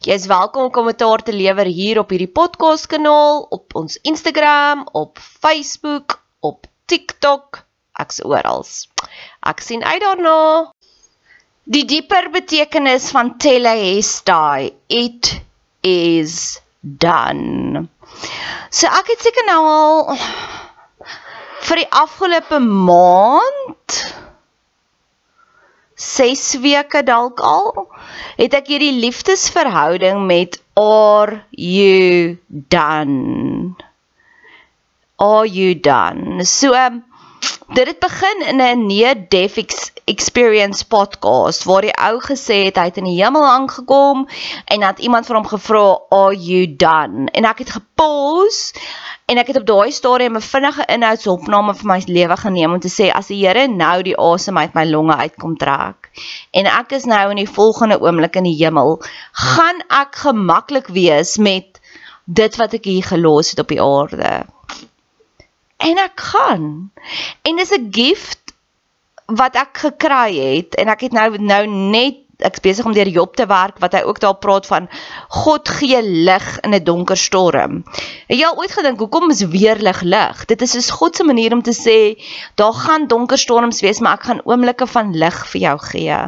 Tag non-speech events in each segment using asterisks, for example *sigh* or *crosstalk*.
Jy is welkom om kommentaar te lewer hier op hierdie podcast kanaal, op ons Instagram, op Facebook, op TikTok, ek's oral. Ek sien uit daarna. Die dieper betekenis van telehestai, it is done. So ek het seker nou al vir die afgelope maand 6 weke dalk al het ek hierdie liefdesverhouding met are you done? Are you done? So um, dit het begin in 'n near death experience podcast waar die ou gesê het hy het in die hemel aangekom en dat iemand vir hom gevra are you done? En ek het gepause en ek het op daai stadium 'n vinnige inhoudsopname vir my lewe geneem om te sê as die Here nou die asem uit my longe uitkom trek en ek is nou in die volgende oomblik in die hemel gaan ek gemaklik wees met dit wat ek hier gelos het op die aarde en ek gaan. En dis 'n gift wat ek gekry het en ek het nou nou net ek's besig om deur Job te werk wat hy ook daar praat van God gee lig in 'n donker storm. Het jy al ooit gedink hoekom is weer lig lig? Dit is soos God se manier om te sê daar gaan donker storms wees, maar ek gaan oomblikke van lig vir jou gee.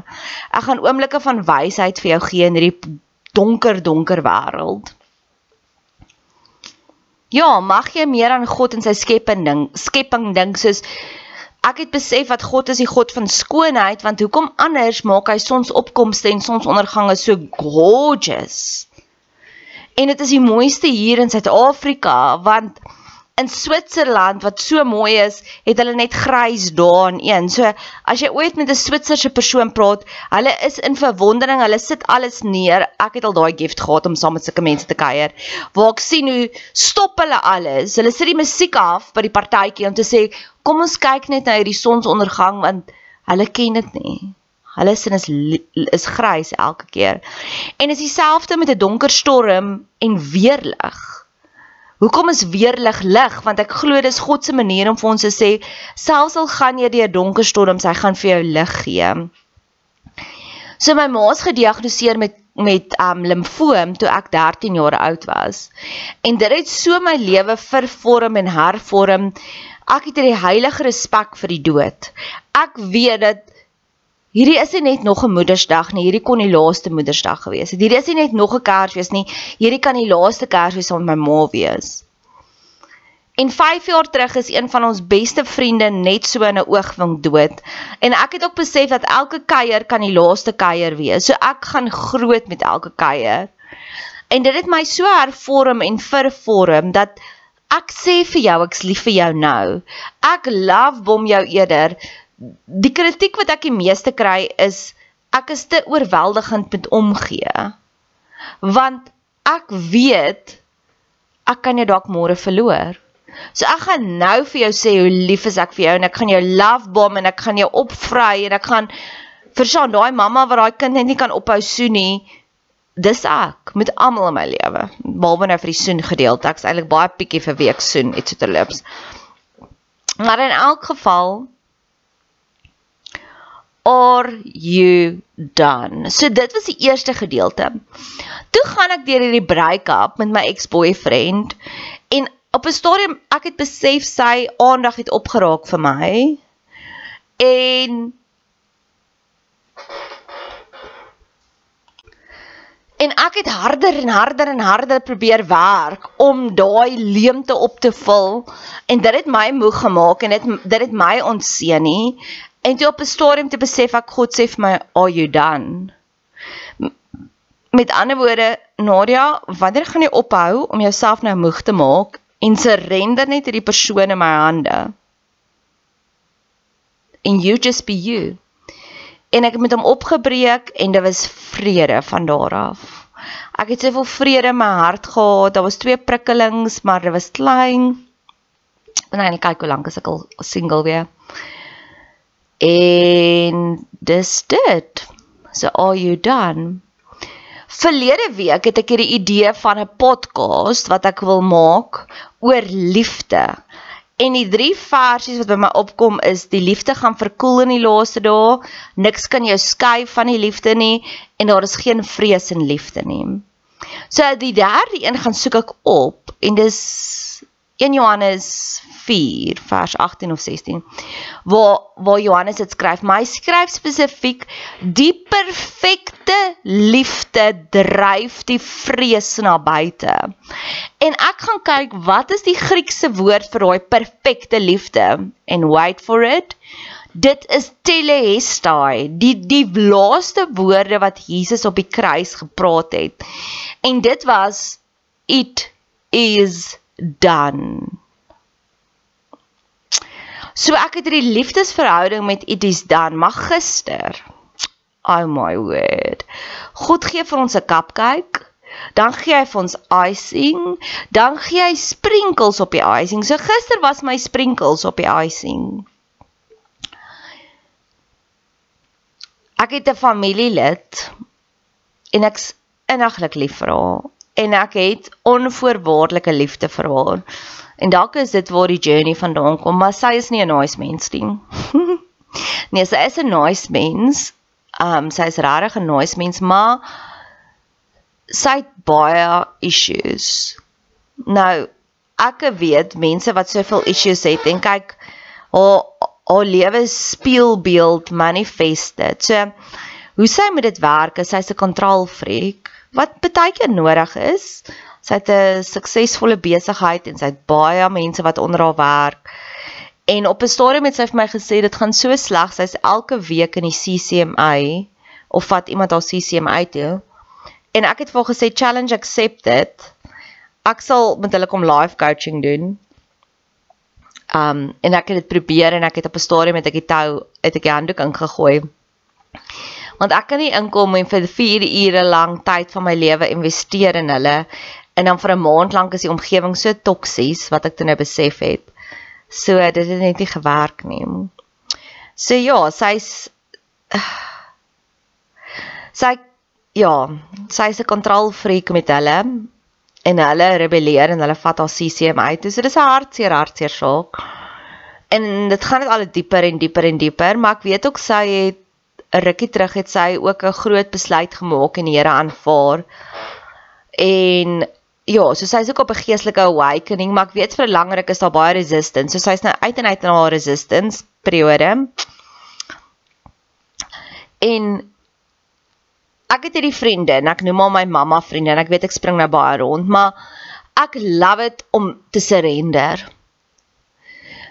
Ek gaan oomblikke van wysheid vir jou gee in hierdie donker donker wêreld. Ja, mag jy meer aan God en sy skepping ding, skepping dink soos ek het besef dat God is die God van skoonheid, want hoekom anders maak hy sonsopkomste en sonsondergange so gorgeous? En dit is die mooiste hier in Suid-Afrika want in Switserland wat so mooi is, het hulle net grys daan een. So as jy ooit met 'n Switserse persoon praat, hulle is in verwondering, hulle sit alles neer. Ek het al daai gift gehad om saam met sulke mense te kuier. Waar ek sien hoe stop hulle alles. Hulle sit die musiek af by die partytjie om te sê, "Kom ons kyk net na hierdie sonsondergang want hulle ken dit nie." Hulle sin is is grys elke keer. En is dieselfde met 'n donker storm en weerlig. Hoekom is weerlig lig? Want ek glo dis God se manier om vir ons te sê, selfs al gaan jy deur donker storms, hy gaan vir jou lig gee. So my ma's gediagnoseer met met um limfoom toe ek 13 jaar oud was. En dit het so my lewe vervorm en hervorm. Ek het 'n heilige respek vir die dood. Ek weet dat Hierdie is nie net nog 'n Moedersdag nie, hierdie kon die laaste Moedersdag gewees het. Hierdie is nie net nog 'n Kersfees nie, hierdie kan die laaste Kersfees saam met my ma wees. En 5 jaar terug is een van ons beste vriende net so in 'n oogwink dood. En ek het ook besef dat elke kuier kan die laaste kuier wees. So ek gaan groot met elke kuier. En dit het my so hervorm en vervorm dat ek sê vir jou ek's lief vir jou nou. Ek love bom jou eerder. Die kritiek wat ek die meeste kry is ek is te oorweldigend met omgee. Want ek weet ek kan jou dalk môre verloor. So ek gaan nou vir jou sê hoe lief is ek vir jou en ek gaan jou love bomb en ek gaan jou opvry en ek gaan verstaan daai mamma wat daai kind net nie kan ophou soen nie. Dis ek met almal in my lewe. Behalwe nou vir die soen gedeelte. Ek's eintlik baie pikkie vir week soen iets te lips. Maar in elk geval are you done? So dit was die eerste gedeelte. Toe gaan ek deur hierdie break-up met my ex-boyfriend en op 'n stadium ek het besef sy aandag het opgeraak vir my en en ek het harder en harder en harder probeer werk om daai leemte op te vul en dit het my moeg gemaak en dit dit het my ontseën nie En toe op 'n stadium te besef ek God sê vir my, "Are you done?" Met ander woorde, Nadia, wanneer gaan jy ophou om jouself nou moeg te maak en surrender net hierdie persoon in my hande? And you just be you. En ek het met hom opgebreek en dit was vrede van daar af. Ek het soveel vrede in my hart gehad. Daar was twee prikkelings, maar dit was klein. En nou kyk hoe lank is ek al single weer. En dis dit. So are you done? Verlede week het ek hierdie idee van 'n podcast wat ek wil maak oor liefde. En die drie versies wat by my opkom is die liefde gaan verkoel in die laaste dae, niks kan jou skei van die liefde nie en daar is geen vrees in liefde nie. So die derde een gaan soek ek op en dis 1 Johannes 4 vers 18 of 16 waar waar Johannes dit skryf maar hy skryf spesifiek die perfekte liefde dryf die vrees na buite. En ek gaan kyk wat is die Griekse woord vir daai perfekte liefde? En wait for it. Dit is telestai die die laaste woorde wat Jesus op die kruis gepraat het. En dit was it is done. So ek het hierdie liefdesverhouding met It is done, maar gister. Oh my word. God gee vir ons 'n cupcake. Dan gee hy vir ons icing, dan gee hy sprinkles op die icing. So gister was my sprinkles op die icing. Ek het 'n familielid en ek's inniglik lief vir haar en ek het onvoorwaardelike liefde vir haar. En dalk is dit waar die journey vandaan kom, maar sy is nie 'n nice mens nie. *laughs* nee, sy is 'n nice mens. Um sy is regtig 'n nice mens, maar sy het baie issues. Nou, ek weet mense wat soveel issues het en kyk haar haar lewe speelbeeld manifested. So hoe sy met dit werk, is sy's 'n control freak wat baie keer nodig is. Sy het 'n suksesvolle besigheid en sy het baie mense wat onder haar werk. En op 'n stadium het sy vir my gesê dit gaan so sleg, sy's elke week in die CCMA of vat iemand haar CCMA toe. En ek het vir haar gesê challenge accepted. Ek sal met hulle kom live coaching doen. Um en ek het dit probeer en ek het op 'n stadium met ek die tou uit ek die handdoek ingegooi want ek kan nie inkom en vir 4 ure lank tyd van my lewe investeer in hulle en dan vir 'n maand lank is die omgewing so toksies wat ek toe nou besef het. So dit het net nie gewerk nie. So ja, sy's sy ja, sy's 'n kontrolfreak met hulle en hulle rebelleer en hulle vat haar CCM uit. So dis 'n hartseer hartseer saak. En dit gaan net al dieper en dieper en dieper, maar ek weet ook sy het 'n rukkie terug het sy ook 'n groot besluit gemaak en die Here aanvaar. En ja, so sy's ook op 'n geestelike awakening, maar ek weet vir 'n lang ruk is daar baie resistance. So sy's nou uit en uit in haar resistance periode. En ek het hierdie vriende en ek noem haar my mamma vriende en ek weet ek spring nou baie rond, maar ek love it om te surrender.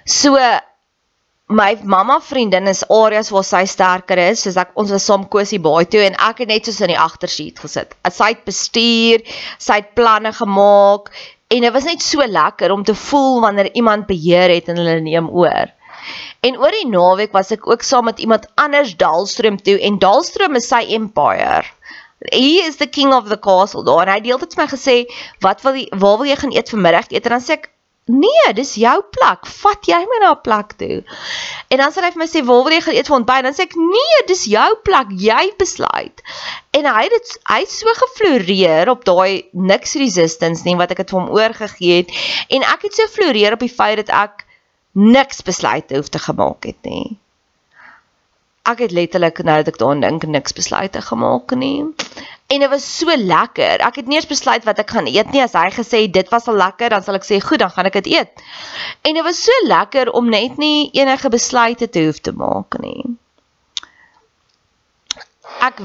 So my mamma vriendin is areas waar sy sterker is, soos ek ons was saam Kosie Baai toe en ek het net soos in die agterseat gesit. Sy het bestuur, sy het planne gemaak en dit was net so lekker om te voel wanneer iemand beheer het en hulle neem oor. En oor die naweek was ek ook saam met iemand anders Dalstroom toe en Dalstroom is sy empire. He is the king of the castle daar en hy het deeltyd vir my gesê, "Wat wil jy waar wil jy gaan eet vanmiddag?" Eet en dan sê ek, Nee, dis jou plek. Vat jy my na 'n plek toe. En dan sê hy vir my sê, "Waar wil jy gaan eet vir ontbyt?" Dan sê ek, "Nee, dis jou plek. Jy besluit." En hy het dit hy het so gefloreer op daai niks resistance nie wat ek het vir hom oorgegee het. En ek het so floreer op die feit dat ek niks besluite hoef te gemaak het nie. Ek het letterlik nou dat ek daaraan dink niks besluite gemaak nie en dit was so lekker. Ek het nie eens besluit wat ek gaan eet nie. As hy gesê dit was al lekker, dan sal ek sê goed, dan gaan ek dit eet. En dit was so lekker om net nie enige besluite te hoef te maak nie. Ek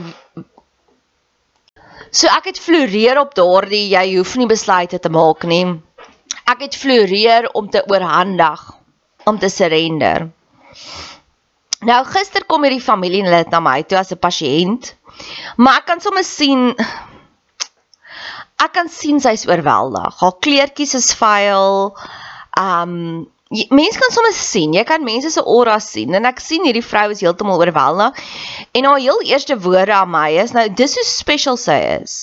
So ek het floreer op daardie jy hoef nie besluite te maak nie. Ek het floreer om te oorhandig, om te surrender. Nou gister kom hierdie familie hulle na my toe as 'n pasiënt Maar ek kan sommer sien ek kan sien sy's oorweldig. Haar kleertjies is vuil. Um mense kan sommer sien. Jy kan mense se aura sien en ek sien hierdie vrou is heeltemal oorweldig. En haar heel eerste woorde aan my is nou dis hoe special sy is.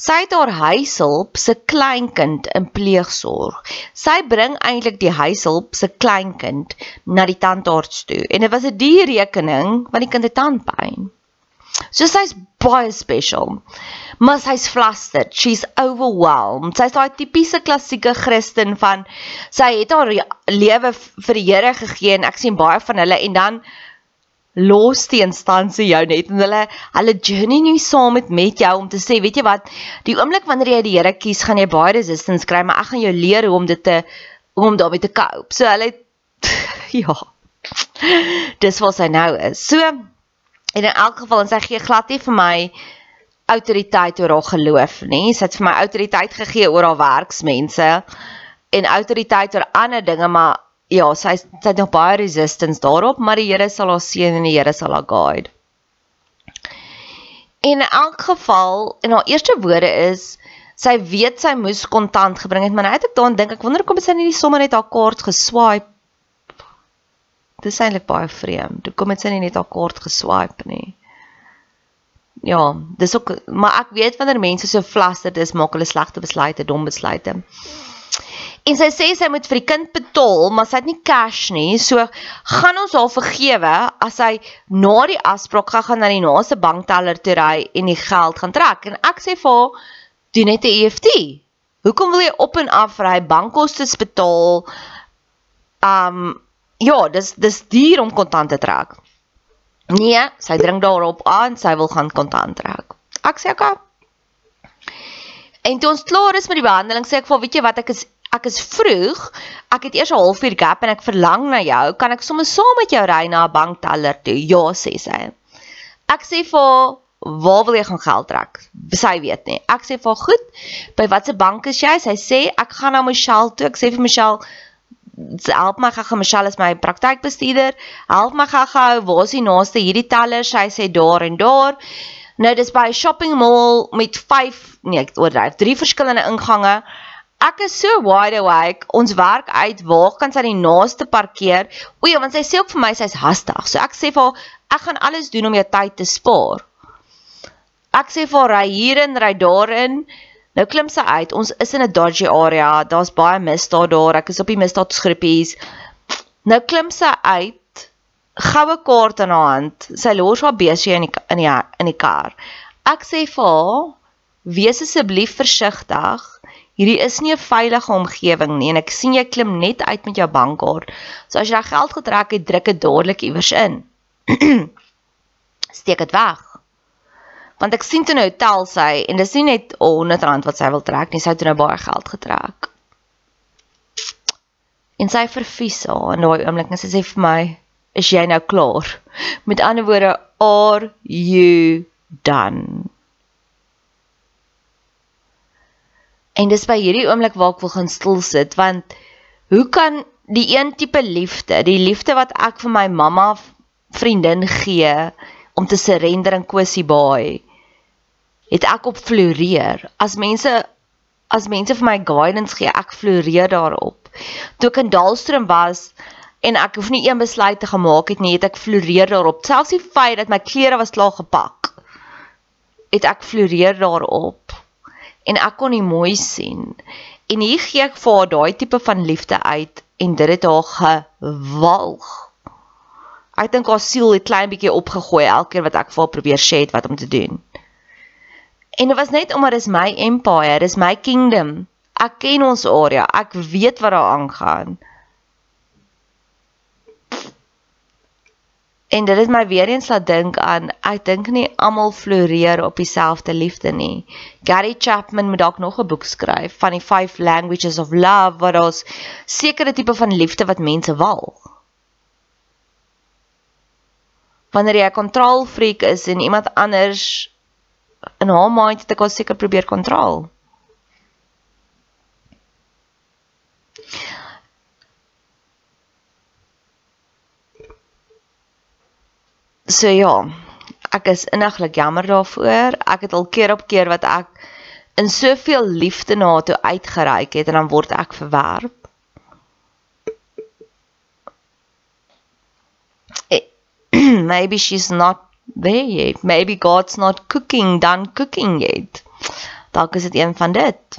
Sy het haar huishulp se kleinkind in pleegsorg. Sy bring eintlik die huishulp se kleinkind na die tandarts toe. En dit was 'n dierrekening want die kind het tandpyn. So sy's baie special. Maar sy's flustered. She's overwhelmed. Sy's daai tipiese klassieke Christen van sy het haar lewe vir die Here gegee en ek sien baie van hulle en dan los die instansie jou net en hulle hulle journey nie saam met met jou om te sê weet jy wat die oomblik wanneer jy die Here kies gaan jy baie resistance kry maar ek gaan jou leer hoe om dit te hoe om daarmee te cope. So hulle *laughs* ja. Dis wat sy nou is. So En in elk geval en sy gee glad nie vir my autoriteit oor haar geloof nie. Sy het vir my autoriteit gegee oor haar werksmense en autoriteit oor ander dinge, maar ja, sy sy het nog baie resistance daarop, maar die Here sal haar seën en die Here sal haar guide. En in elk geval, en haar eerste woorde is sy weet sy moes kontant gebring het, maar nou het ek daaraan dink, ek wonder hoekom sy nie sommer net haar kaart geswipe dis eintlik baie vreemd. Hoekom het sy nie net haar kaart geswipe nie? Ja, dis ook maar ek weet wanneer mense so flustered is, maak hulle slegte besluite, dom besluite. En sy sê sy moet vir die kind betaal, maar sy het nie cash nie. So gaan ons haar vergewe as sy na die afspraak gaan gaan na die naaste bankteller toe ry en die geld gaan trek. En ek sê vir haar, doen net 'n EFT. Hoekom wil jy op en af ry, bankkoste betaal? Um ja, dis dis duur om kontant te trek. Nee, sy dring daarop aan, sy wil gaan kontant trek. Ek sê okay. En toe ons klaar is met die behandeling, sê ek vir weet jy wat ek is ek is vroeg. Ek het eers 'n halfuur gap en ek verlang na jou. Kan ek sommer saam met jou ry na 'n bankteller toe? Ja, sê sy. Ek sê vir Waar wil jy gaan geld trek? Sy weet nie. Ek sê vir goed. By watter bank is jy? Sy sê ek gaan na Michelle toe. Ek sê vir Michelle, help my gaga Michelle is my praktykbestuurder. Help my gaga, waar is die naaste hierdie teller? Sy sê daar en daar. Nou dis by 'n shopping mall met 5, nee, ek oordryf, 3 verskillende ingange. Ek is so wide awake. Ons werk uit waar kan sy die naaste parkeer? O ja, want sy sê ook vir my sy's hastig. So ek sê vir haar, ek gaan alles doen om jou tyd te spaar. Ek sê vir haar, ry hierin, ry daarin. Nou klim sy uit. Ons is in 'n dodgy area. Daar's baie misdaad daar. Ek is op die misdaadgroepies. Nou klim sy uit. Goue kaart in haar hand. Sy los haar besie in die in die in die kar. Ek sê vir haar: "Wees asseblief versigtig. Hierdie is nie 'n veilige omgewing nie en ek sien jy klim net uit met jou bankkaart. So as jy daai geld getrek het, druk dit dadelik iewers in. *clears throat* Steek dit weg." Want ek sien toe nou tel sy en dis nie net R100 wat sy wil trek nie, sy het nou baie geld getrek. En sy verfies haar in daai oomblik en sy sê vir my, "Is jy nou klaar?" Met ander woorde, "Are you done?" En dis by hierdie oomblik waar ek wil gaan stil sit want hoe kan die een tipe liefde, die liefde wat ek vir my mamma vriendin gee om te surrender in Kwessie Baai, het ek op floreer. As mense as mense vir my guidance gee, ek floreer daarop. Toe ek in Dalstroom was en ek hoef nie een besluit te gemaak het nie, het ek floreer daarop. Selfs die feit dat my klere was klaar gepak, het ek floreer daarop. En ek kon nie mooi sien. En hier gee ek vir haar daai tipe van liefde uit en dit het haar gewalg. Ek dink haar siel het klein bietjie opgegooi elke keer wat ek vir haar probeer sê wat om te doen. En dit was net omdat dit is my empire, dit is my kingdom. Ek ken ons area, ek weet wat daar aangaan. En dit het my weer eens laat dink aan ek dink nie almal floreer op dieselfde liefde nie. Gary Chapman moet dalk nog 'n boek skryf van die 5 languages of love wat ons sekere tipe van liefde wat mense wil. Wanneer jy 'n kontrolfreak is en iemand anders in haar mind het ek al seker probeer kontrol. So ja, ek is inniglik jammer daarvoor. Ek het al keer op keer wat ek in soveel liefde na toe uitgereik het en dan word ek verwerp. *clears throat* maybe she's not there yet. Maybe God's not cooking, done cooking yet. Dalk is dit een van dit.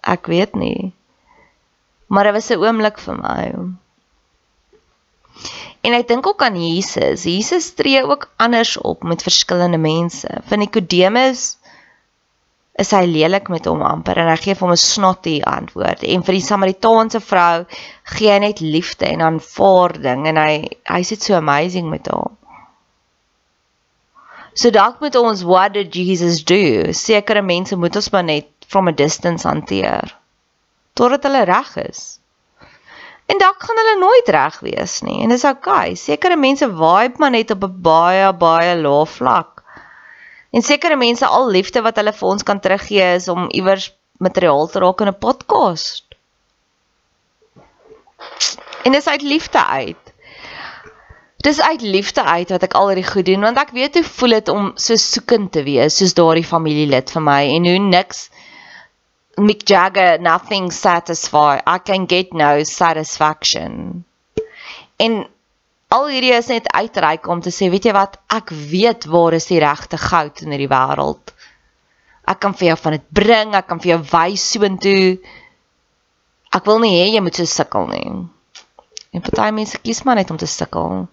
Ek weet nie. Maar dit was 'n oomblik vir my. En ek dink ook aan Jesus. Jesus tree ook anders op met verskillende mense. Van Nikodemus is hy lelik met hom amper en hy gee hom 'n snotty antwoord. En vir die Samaritaanse vrou gee hy net liefde en aanvaarding en hy hy sê so amazing met haar. So dalk met ons what did Jesus do? Sekere mense moet ons maar net from a distance hanteer totdat hulle reg is. En dalk gaan hulle nooit reg wees nie. En dis okay. Sekere mense vibe maar net op 'n baie baie lae vlak. En sekere mense al liefde wat hulle vir ons kan teruggee is om iewers materiaal te raak in 'n podcast. En dis uit liefde uit. Dis uit liefde uit wat ek al hierdie goed doen want ek weet hoe voel dit om so soekend te wees soos daardie familielid vir my en hoe niks Mick Jagger nothing satisfy I can get no satisfaction. En al hierdie is net uitreik om te sê, weet jy wat, ek weet waar is die regte goud in hierdie wêreld. Ek kan vir jou van dit bring, ek kan vir jou wys soontoe. Ek wil nie hê jy moet so sukkel nie. En party mense kies maar net om te sukkel.